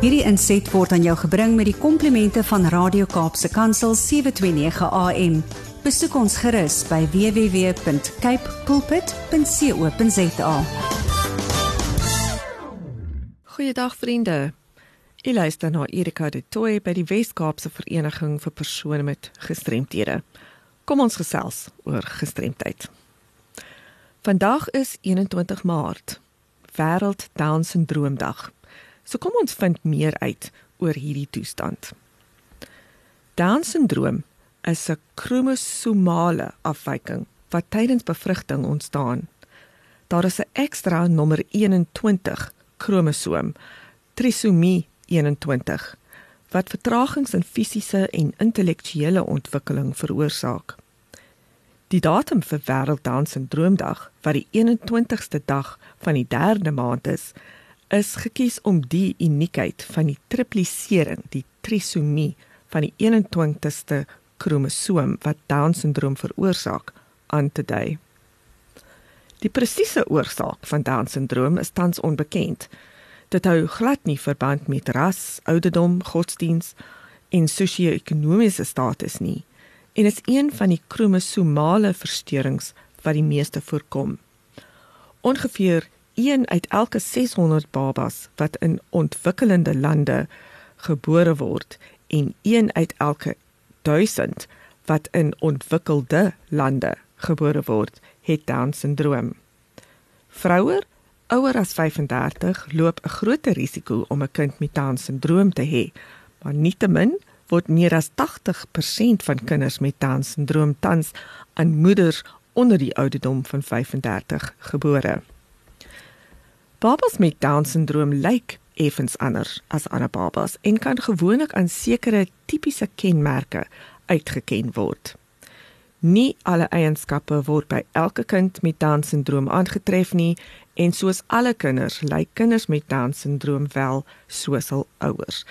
Hierdie inset word aan jou gebring met die komplimente van Radio Kaapse Kansel 729 AM. Besoek ons gerus by www.cape pulpit.co.za. Goeiedag vriende. Ek luister na Erika de Tooy by die Wes-Kaapse Vereniging vir persone met gestremthede. Kom ons gesels oor gestremdheid. Vandag is 21 Maart, Wêreld Down Syndroomdag. So kom ons vind meer uit oor hierdie toestand. Down syndroom is 'n kromosomale afwyking wat tydens bevrugting ontstaan. Daar is 'n ekstra nommer 21 kromosoom, trisomie 21, wat vertragings in fisiese en intellektuele ontwikkeling veroorsaak. Die datum vir wêreld Down syndroomdag, wat die 21ste dag van die 3de maand is, is gekies om die uniekheid van die triplisering, die trisomie van die 21ste kromosoom wat Down syndroom veroorsaak, aan te dui. Die presiese oorsaak van Down syndroom is tans onbekend. Dit hou glad nie verband met ras, ouderdom, godsdiens en sosio-ekonomiese status nie en is een van die kromosomale versteurings wat die meeste voorkom. Ongeveer 1 uit elke 600 babas wat in ontwikkelende lande gebore word en 1 uit elke 1000 wat in ontwikkelde lande gebore word, het Down syndroom. Vroue ouer as 35 loop 'n groter risiko om 'n kind met Down syndroom te hê, maar nietemin word meer as 80% van kinders met Down syndroom tans aan moeders onder die ouderdom van 35 gebore. Babas met Down syndroom lyk effens anders as ander babas en kan gewoonlik aan sekere tipiese kenmerke uitgeken word. Nie alle eienskappe word by elke kind met Down syndroom aangetref nie en soos alle kinders lyk kinders met Down syndroom wel soos hul ouers.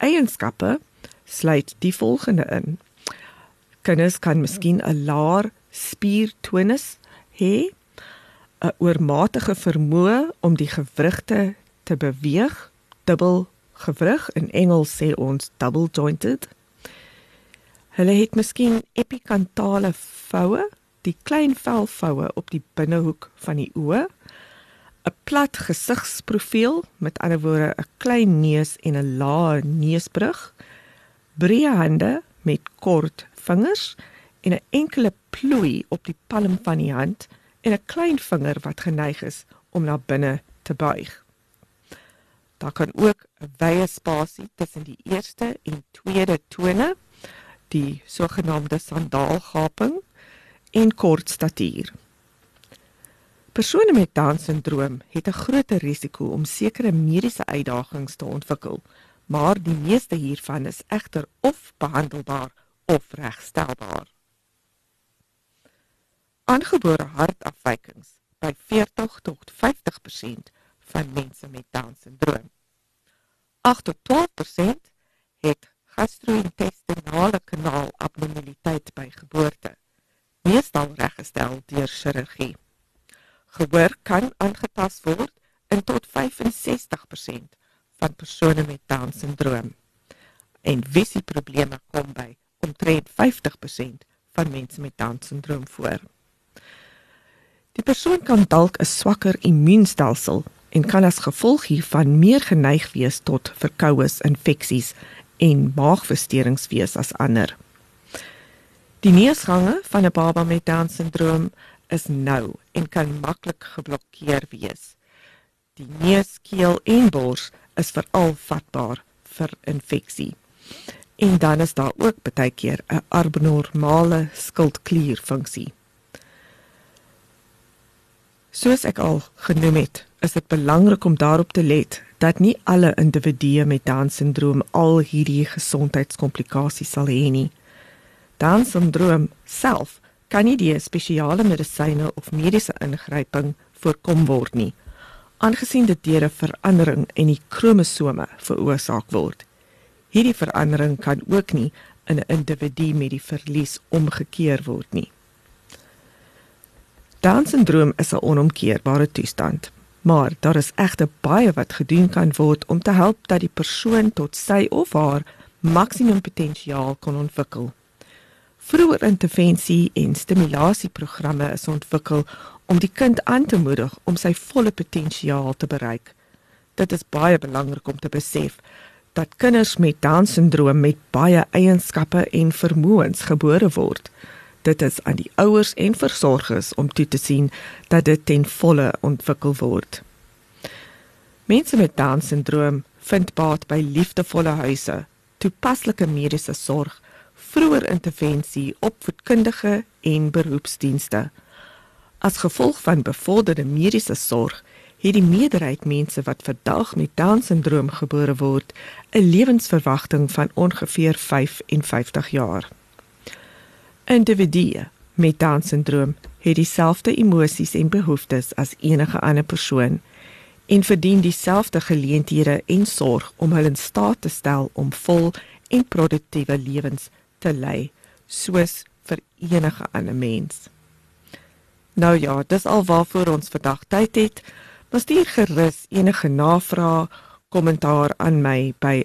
Eienskappe sluit die volgende in. Kinders kan miskien 'n laer spiertonus hê 'n oormatige vermoë om die gewrigte te beweeg, dubbel gewrig in Engels sê ons double jointed. Hulle het miskien epikantale voue, die klein velvoue op die binnehoek van die oë, 'n plat gesigsprofiel, met ander woorde 'n klein neus en 'n lae neusbrug, breë hande met kort vingers en 'n enkele plooi op die palm van die hand en 'n klein vinger wat geneig is om na binne te buig. Daar kan ook 'n wye spasie tussen die eerste en tweede tone, die sogenaamde sandaalgaping en kort statuur. Persone met Down syndroom het 'n groter risiko om sekere mediese uitdagings te ontwikkel, maar die meeste hiervan is egter of behandelbaar of regstelbaar aangebore hartafwykings by 40 tot 50% van mense met Down syndroom. 8 tot 12% het gastro-intestinale kanaal abnormaliteit by geboorte, meestal reggestel deur chirurgie. Gehoor kan aangepas word in tot 65% van persone met Down syndroom. En visieprobleme kom by omtrent 50% van mense met Down syndroom voor. Die persoon kan dalk 'n swakker immuunstelsel en kan as gevolg hiervan meer geneig wees tot verkoues, infeksies en maagversteurings wees as ander. Die neusgange van 'n baba met Down syndroom is nou en kan maklik geblokkeer wees. Die neus, keel en bors is veral vatbaar vir infeksie. En dan is daar ook baie keer 'n abnormale skildklierfunksie. Soos ek al genoem het, is dit belangrik om daarop te let dat nie alle individue met Down syndroom al hierdie gesondheidskomplikasies sal hê nie. Down syndroom self kan nie deur spesiale medisyne of mediese ingryping voorkom word nie, aangesien dit deur 'n verandering in die kromosome veroorsaak word. Hierdie verandering kan ook nie in 'n individu met die verlies omgekeer word nie. Down syndroom is 'n onomkeerbare toestand. Maar daar is egter baie wat gedoen kan word om te help dat die persoon tot sy of haar maksimum potensiaal kan ontwikkel. Vroeë intervensie en stimulasieprogramme is ontwikkel om die kind aan te moedig om sy volle potensiaal te bereik. Dit is baie belangrik om te besef dat kinders met Down-sindroom met baie eienskappe en vermoëns gebore word. Dit is aan die ouers en versorgers om toe te sien dat dit ten volle ontwikkel word. Mense met Down-sindroom vind baat by liefdevolle huise, toepaslike mediese sorg, vroeë intervensie, opvoedkundige en beroepsdienste. As gevolg van bevorderde mediese sorg het die meerderheid mense wat vandag met Down-sindroom gebore word, 'n lewensverwagting van ongeveer 55 jaar. Individue met Down-sindroom het dieselfde emosies en behoeftes as enige ander persoon en verdien dieselfde geleenthede en sorg om hulle in staat te stel om vol en produktiewe lewens te lei, soos vir enige ander mens. Nou ja, dis al waarvoor ons vandag tyd het. Was stuur gerus enige navrae, kommentaar aan my by